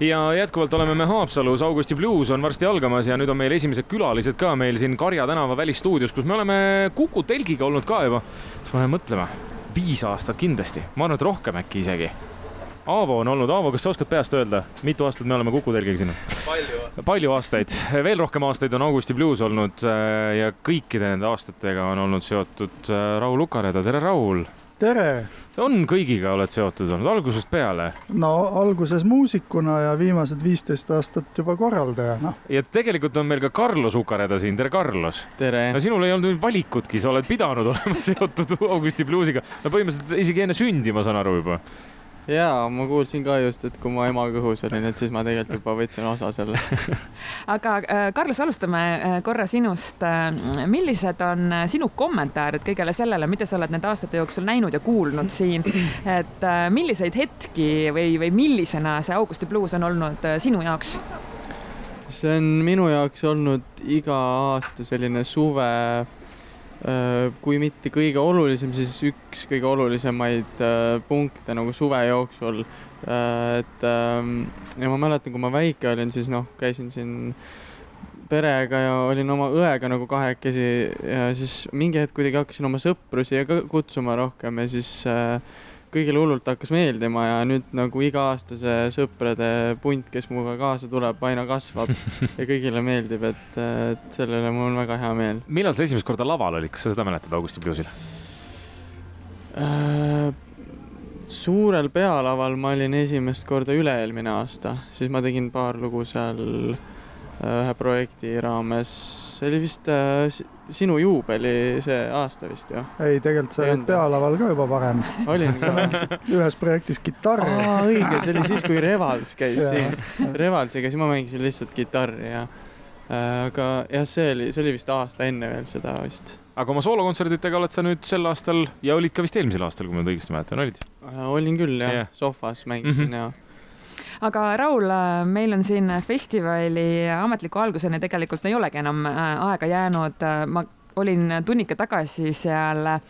ja jätkuvalt oleme me Haapsalus, Augusti Blues on varsti algamas ja nüüd on meil esimesed külalised ka meil siin Karja tänava välisstuudios, kus me oleme Kuku telgiga olnud ka juba. siis me mõtleme, viis aastat kindlasti, ma arvan, et rohkem äkki isegi. Aavo on olnud, Aavo, kas sa oskad peast öelda, mitu aastat me oleme Kuku telgiga siin? palju aastaid. palju aastaid, veel rohkem aastaid on Augusti Blues olnud äh, ja kõikide nende aastatega on olnud seotud äh, Raul Ukareda, tere Raul! Tere! on kõigiga oled seotud olnud algusest peale? no alguses muusikuna ja viimased viisteist aastat juba korraldajana. ja tegelikult on meil ka Carlos Ukareda siin, tere Carlos! tere! no sinul ei olnud valikutki, sa oled pidanud olema seotud Augusti Bluesiga, no põhimõtteliselt isegi enne sündi, ma saan aru juba jaa, ma kuulsin ka just, et kui ma ema kõhus olin, et siis ma tegelikult juba võtsin osa sellest aga äh, Carlos, alustame äh, korra sinust. Äh, millised on sinu kommentaarid kõigele sellele, mida sa oled nende aastate jooksul näinud ja kuulnud siin, et milliseid hetki või, või millisena see Augusti bluus on olnud sinu jaoks? see on minu jaoks olnud iga aasta selline suve kui mitte kõige olulisem, siis üks kõige olulisemaid äh, punkte nagu suve jooksul. Äh, et ähm, ja ma mäletan, kui ma väike olin, siis noh, käisin siin perega ja olin oma õega nagu kahekesi ja siis mingi hetk kuidagi hakkasin oma sõpru siia ka kutsuma rohkem ja siis äh, kõigile hullult hakkas meeldima ja nüüd nagu iga aasta see sõprade punt, kes minuga kaasa tuleb, aina kasvab ja kõigile meeldib, et, et selle üle mul on väga hea meel. millal sa esimest korda laval olid, kas sa seda mäletad Augusti Bluesil äh,? suurel pealaval ma olin esimest korda üle-eelmine aasta, siis ma tegin paar lugu seal ühe projekti raames, see oli vist äh, sinu juubeli see aasta vist ju? ei, tegelikult sa olid pealaval ka juba varem. olin sa ühes projektis kitarri. aa, õige, see oli siis, kui Revals käis siin. Revalsiga, siis ma mängisin lihtsalt kitarri ja äh, aga jah, see oli, see oli vist aasta enne veel seda vist. aga oma soolokontsertidega oled sa nüüd sel aastal ja olid ka vist eelmisel aastal, kui ma nüüd õigesti mäletan, olid? Äh, olin küll jah yeah., Sofas mängisin mm -hmm. ja aga Raul, meil on siin festivali ametliku alguseni tegelikult ei olegi enam äh, aega jäänud. ma olin tunnika tagasi seal äh,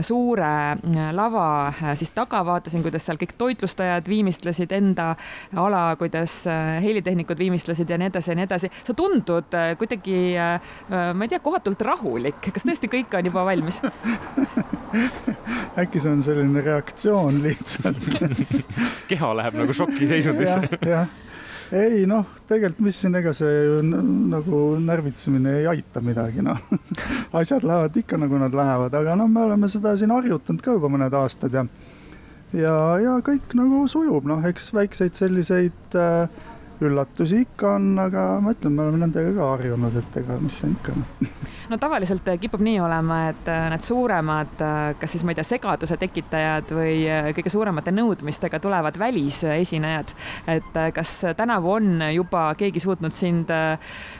suure äh, lava siis taga, vaatasin, kuidas seal kõik toitlustajad viimistlesid enda ala, kuidas helitehnikud viimistlesid ja nii edasi ja nii edasi. sa tundud kuidagi, ma ei tea, kohatult rahulik, kas tõesti kõik on juba valmis äkki see on selline reaktsioon lihtsalt. Keha läheb nagu šokiseisundisse ja,. jah, ei noh, tegelikult mis siin, ega see ju nagu närvitsemine ei aita midagi, noh. Asjad lähevad ikka nagu nad lähevad, aga noh, me oleme seda siin harjutanud ka juba mõned aastad ja ja, ja kõik nagu sujub, noh, eks väikseid selliseid äh, üllatusi ikka on, aga ma ütlen, me oleme nendega ka harjunud, et ega mis siin ikka noh no tavaliselt äh, kipub nii olema, et äh, need suuremad, äh, kas siis ma ei tea, segaduse tekitajad või kõige suuremate nõudmistega tulevad välisesinejad. et kas tänavu on juba keegi suutnud sind,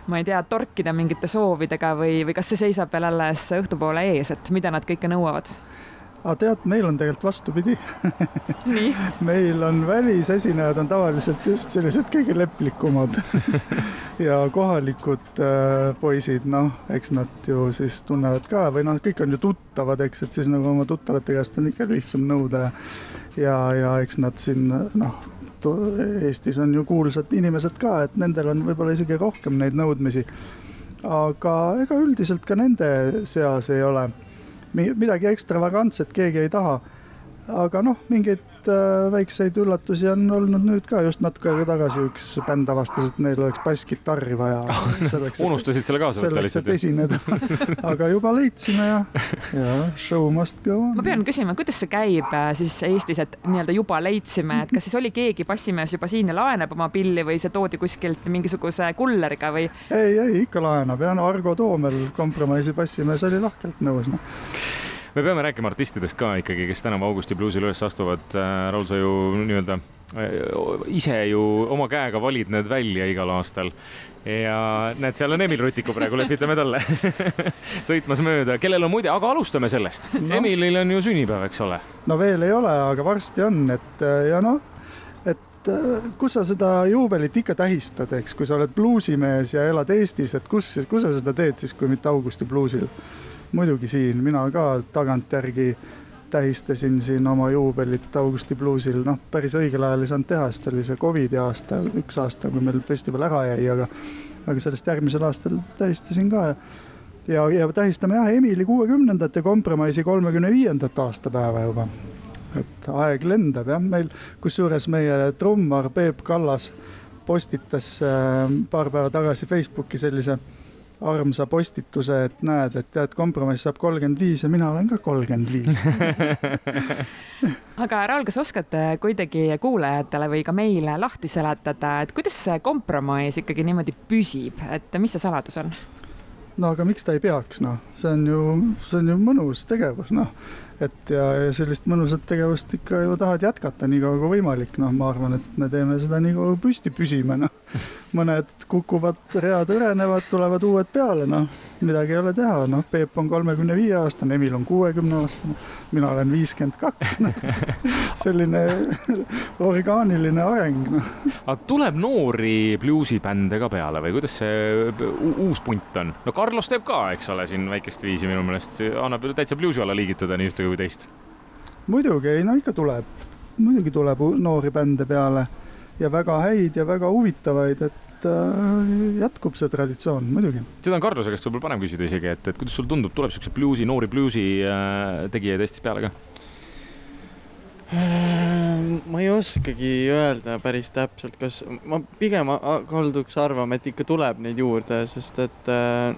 ma ei tea, torkida mingite soovidega või, või kas see seisab veel alles õhtupoole ees, et mida nad kõike nõuavad? Aga tead, meil on tegelikult vastupidi. Meil on välisesinejad on tavaliselt just sellised kõige leplikumad. Ja kohalikud äh, poisid, noh, eks nad ju siis tunnevad ka või noh, kõik on ju tuttavad, eks, et siis nagu oma tuttavate käest on ikka lihtsam nõuda. Ja ja, ja eks nad siin noh, Eestis on ju kuulsad inimesed ka, et nendel on võib-olla isegi rohkem neid nõudmisi. aga ega üldiselt ka nende seas ei ole midagi ekstravagantset keegi ei taha. Aga noh, mingeid äh, väikseid üllatusi on olnud nüüd ka, just natuke aega tagasi üks bänd avastas, et neil oleks basskitarri vaja. unustasid selle kaasa võtta lihtsalt? selleks, et esineda. aga juba leidsime ja, ja show must go on. ma pean küsima, kuidas see käib äh, siis Eestis, et nii-öelda juba leidsime, et kas siis oli keegi bassimees juba siin ja laenab oma pilli või see toodi kuskilt mingisuguse kulleriga või? ei, ei ikka laenab ja no Argo Toomel, kompromissi bassimees oli lahkelt nõus noh me peame rääkima artistidest ka ikkagi, kes tänavu Augusti bluusil üles astuvad. Äh, Raul, sa ju nii-öelda äh, ise ju oma käega valid need välja igal aastal. Ja näed, seal on Emil Rutiku praegu, lehvitame talle sõitmas mööda, kellel on muide, aga alustame sellest. No.. Emilil on ju sünnipäev, eks ole? no veel ei ole, aga varsti on, et äh, ja noh, et kus sa seda juubelit ikka tähistad, eks, kui sa oled bluusimees ja elad Eestis, et kus, kus sa seda teed siis, kui mitte Augusti bluusil muidugi siin, mina ka tagantjärgi tähistasin siin oma juubelit Augusti bluusil, noh, päris õigel ajal ei saanud teha, sest oli see Covidi aasta, üks aasta, kui meil festival ära jäi, aga aga sellest järgmisel aastal tähistasin ka. Ja ja, tähistame jah, Emili kuuekümnendat ja Kompromissi kolmekümne viiendat aastapäeva juba. et aeg lendab jah, meil kusjuures meie trummar Peep Kallas postitas äh, paar päeva tagasi Facebooki sellise armsa postituse, et näed, et tead, kompromiss saab kolmkümmend viis ja mina olen ka kolmkümmend viis. aga Raul, kas oskate kuidagi kuulajatele või ka meile lahti seletada, et kuidas see kompromiss ikkagi niimoodi püsib, et mis see saladus on? no aga miks ta ei peaks, noh, see on ju, see on ju mõnus tegevus, noh. et ja, ja sellist mõnusat tegevust ikka ju tahad jätkata nii kaua kui võimalik, noh, ma arvan, et me teeme seda nii kaua püsti püsime, noh. mõned kukuvad, read hõrenevad, tulevad uued peale, noh, midagi ei ole teha, noh, Peep on kolmekümne viie aastane, Emil on kuuekümne aastane, mina olen viiskümmend kaks, noh. selline orgaaniline areng, noh. aga tuleb noori bluusibände ka peale või kuidas see uus punt on? no Carlos teeb ka, eks ole, siin väikest viisi minu meelest, annab täitsa bluusi alla liigitada nii ühte kui teist. muidugi, ei no ikka tuleb, muidugi tuleb noori bände peale ja väga häid ja väga huvitavaid, et äh, jätkub see traditsioon, muidugi. seda on Carlose käest võib-olla parem küsida isegi, et, et kuidas sulle tundub, tuleb siukseid bluusi, noori bluusi äh, tegijaid Eestis peale ka? Äh, ma ei oskagi öelda päris täpselt, kas ma pigem kalduks arvama, et ikka tuleb neid juurde, sest et äh,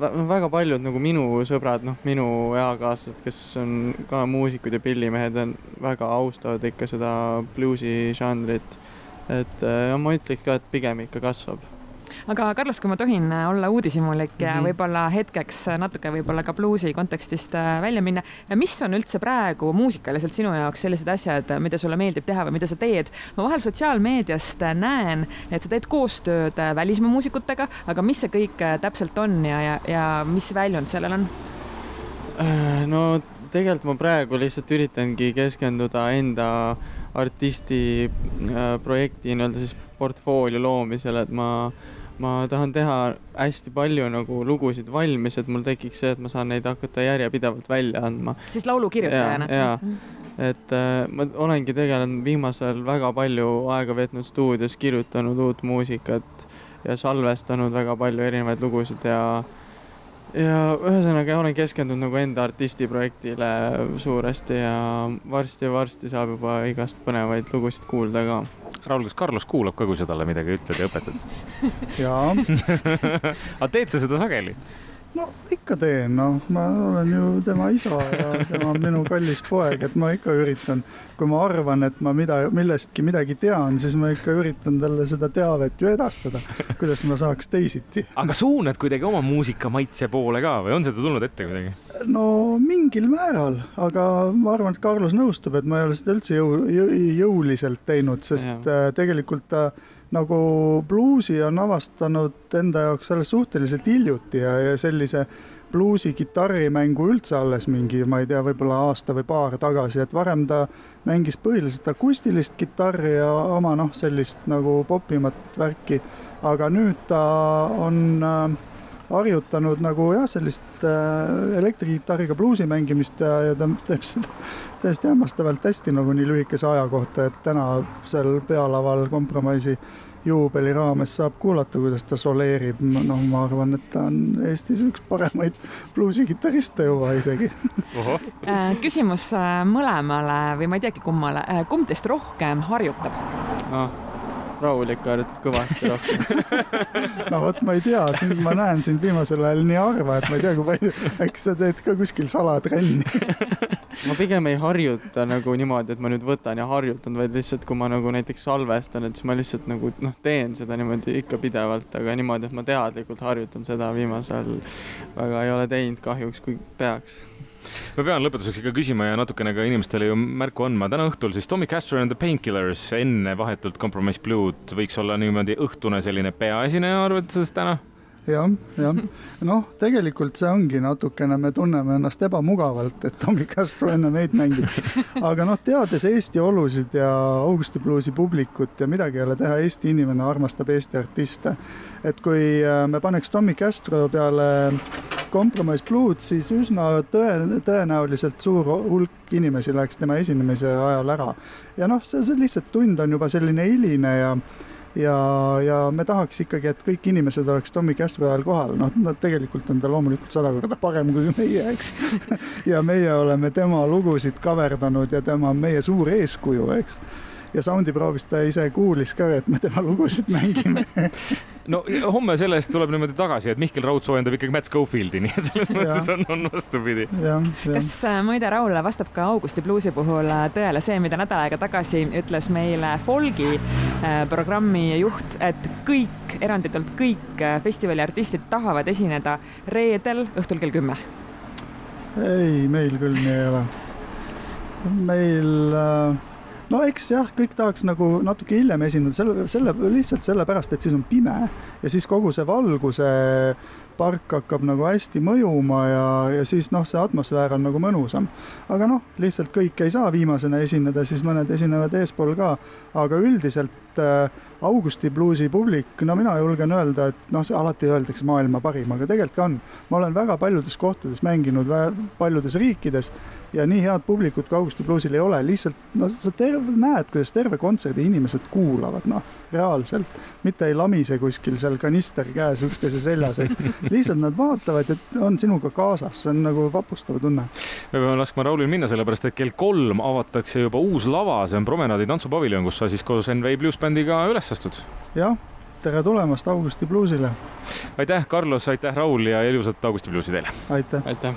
väga paljud nagu minu sõbrad, noh, minu eakaaslased, kes on ka muusikud ja pillimehed, on väga austavad ikka seda bluusi žanrit. et äh, ma ütleks ka, et pigem ikka kasvab aga Carlos, kui ma tohin olla uudishimulik ja mm -hmm. võib-olla hetkeks natuke võib-olla ka bluusi kontekstist äh, välja minna. mis on üldse praegu muusikaliselt sinu jaoks sellised asjad, mida sulle meeldib teha või mida sa teed? ma vahel sotsiaalmeediast näen, et sa teed koostööd äh, välismaa muusikutega, aga mis see kõik äh, täpselt on ja, ja, ja mis väljund sellel on? no tegelikult ma praegu lihtsalt üritangi keskenduda enda artisti projekti nii-öelda siis portfoolio loomisele, et ma ma tahan teha hästi palju nagu lugusid valmis, et mul tekiks see, et ma saan neid hakata järjepidevalt välja andma. siis laulukirjutajana? jaa, et äh, ma olengi tegelenud viimasel väga palju aega veetnud stuudios, kirjutanud uut muusikat ja salvestanud väga palju erinevaid lugusid ja ja ühesõnaga olen keskendunud nagu enda artistiprojektile suuresti ja varsti-varsti saab juba igast põnevaid lugusid kuulda ka Raul, kas Carlos kuulab ka, kui sa talle midagi ütled ja õpetad? jaa aga teed sa seda sageli? No ikka teen, noh, ma olen ju tema isa ja tema on minu kallis poeg, et ma ikka üritan, kui ma arvan, et ma mida, millestki midagi tean, siis ma ikka üritan talle seda teavet ju edastada, kuidas ma saaks teisiti. aga suunad kuidagi oma muusikamaitse poole ka või on seda tulnud ette kuidagi? no mingil määral, aga ma arvan, et Carlos nõustub, et ma ei ole seda üldse jõu, jõuliselt teinud, sest ja. Äh, tegelikult ta äh, nagu bluusi on avastanud enda jaoks alles suhteliselt hiljuti ja, ja sellise bluusi kitarrimängu üldse alles mingi, ma ei tea, võib-olla aasta või paar tagasi, et varem ta mängis põhiliselt akustilist kitarri ja oma noh, sellist nagu popimat värki, aga nüüd ta on äh, harjutanud nagu jah, sellist äh, elektrikitarriga bluusi mängimist ja, ja ta teeb seda täiesti hämmastavalt hästi nagu nii lühikese aja kohta, et täna seal pealaval kompromissi juubeli raames saab kuulata, kuidas ta soleerib, noh, ma arvan, et ta on Eestis üks paremaid bluusikitarriste juba isegi. Äh, küsimus äh, mõlemale või ma ei teagi, kummale, kumb teist rohkem harjutab? Ah.? Raul ikka harjutab kõvasti rohkem. No vot, ma ei tea, sind ma näen sind viimasel ajal nii harva, et ma ei tea, kui palju, äkki sa teed ka kuskil salatrenni ma pigem ei harjuta nagu niimoodi, et ma nüüd võtan ja harjutan, vaid lihtsalt, kui ma nagu näiteks salvestan, et siis ma lihtsalt nagu noh, teen seda niimoodi ikka pidevalt, aga niimoodi, et ma teadlikult harjutan seda viimasel väga ei ole teinud kahjuks, kui peaks ma pean lõpetuseks ikka küsima ja natukene ka inimestele ju märku andma. täna õhtul siis Tommy Castro and the Painkillers enne vahetult Compromise Blue'd võiks olla niimoodi õhtune selline peaesineja, arvad sa täna? Jah, jah, noh, tegelikult see ongi natukene, me tunneme ennast ebamugavalt, et Tommy Castro enne meid mängib. aga noh, teades Eesti olusid ja Augusti bluusi publikut ja midagi ei ole teha, Eesti inimene armastab Eesti artiste. et kui äh, me paneks Tommy Castro peale Compromise Blues, siis üsna tõe, tõenäoliselt suur hulk inimesi läks tema esinemise ajal ära. ja noh, see, see lihtsalt tund on juba selline hiline ja ja, ja me tahaks ikkagi, et kõik inimesed oleks Tommy Castro ajal kohal, noh, no tegelikult on ta loomulikult sada korda parem kui meie, eks. Ja meie oleme tema lugusid kaverdanud ja tema on meie suur eeskuju, eks ja Soundi proovis ta ise kuulis ka, et me tema lugusid mängime no homme selle eest tuleb niimoodi tagasi, et Mihkel Raud soojendab ikkagi Matt Schofieldi, nii et selles mõttes on, on vastupidi. kas äh, muide, Raul, vastab ka Augusti bluusi puhul äh, tõele see, mida nädal aega tagasi ütles meile Folgi äh, programmi juht, et kõik, eranditult kõik festivali artistid tahavad esineda reedel õhtul kell kümme? ei, meil küll nii ei ole. meil äh no eks jah, kõik tahaks nagu natuke hiljem esineda, selle, selle, lihtsalt sellepärast, et siis on pime ja siis kogu see valguse park hakkab nagu hästi mõjuma ja, ja siis noh, see atmosfäär on nagu mõnusam. aga noh, lihtsalt kõik ei saa viimasena esineda, siis mõned esinevad eespool ka, aga üldiselt äh, Augusti bluusi publik, no mina julgen öelda, et noh, alati öeldakse maailma parim, aga tegelikult ka on. ma olen väga paljudes kohtades mänginud, paljudes riikides ja nii head publikut kui Augusti bluusil ei ole, lihtsalt no sa terve, näed, kuidas terve kontserdi inimesed kuulavad, noh, reaalselt. mitte ei lamise kuskil seal kanister käes üksteise seljas, eks. lihtsalt nad vaatavad ja on sinuga kaasas, see on nagu vapustav tunne. me peame laskma Raulil minna, sellepärast et kell kolm avatakse juba uus lava, see on Promenaadi tantsupaviljon, kus sa siis koos NV Blues bändiga üles astud. jah, tere tulemast Augusti bluusile. aitäh, Carlos, aitäh, Raul ja ilusat Augusti bluusi teile. aitäh. aitäh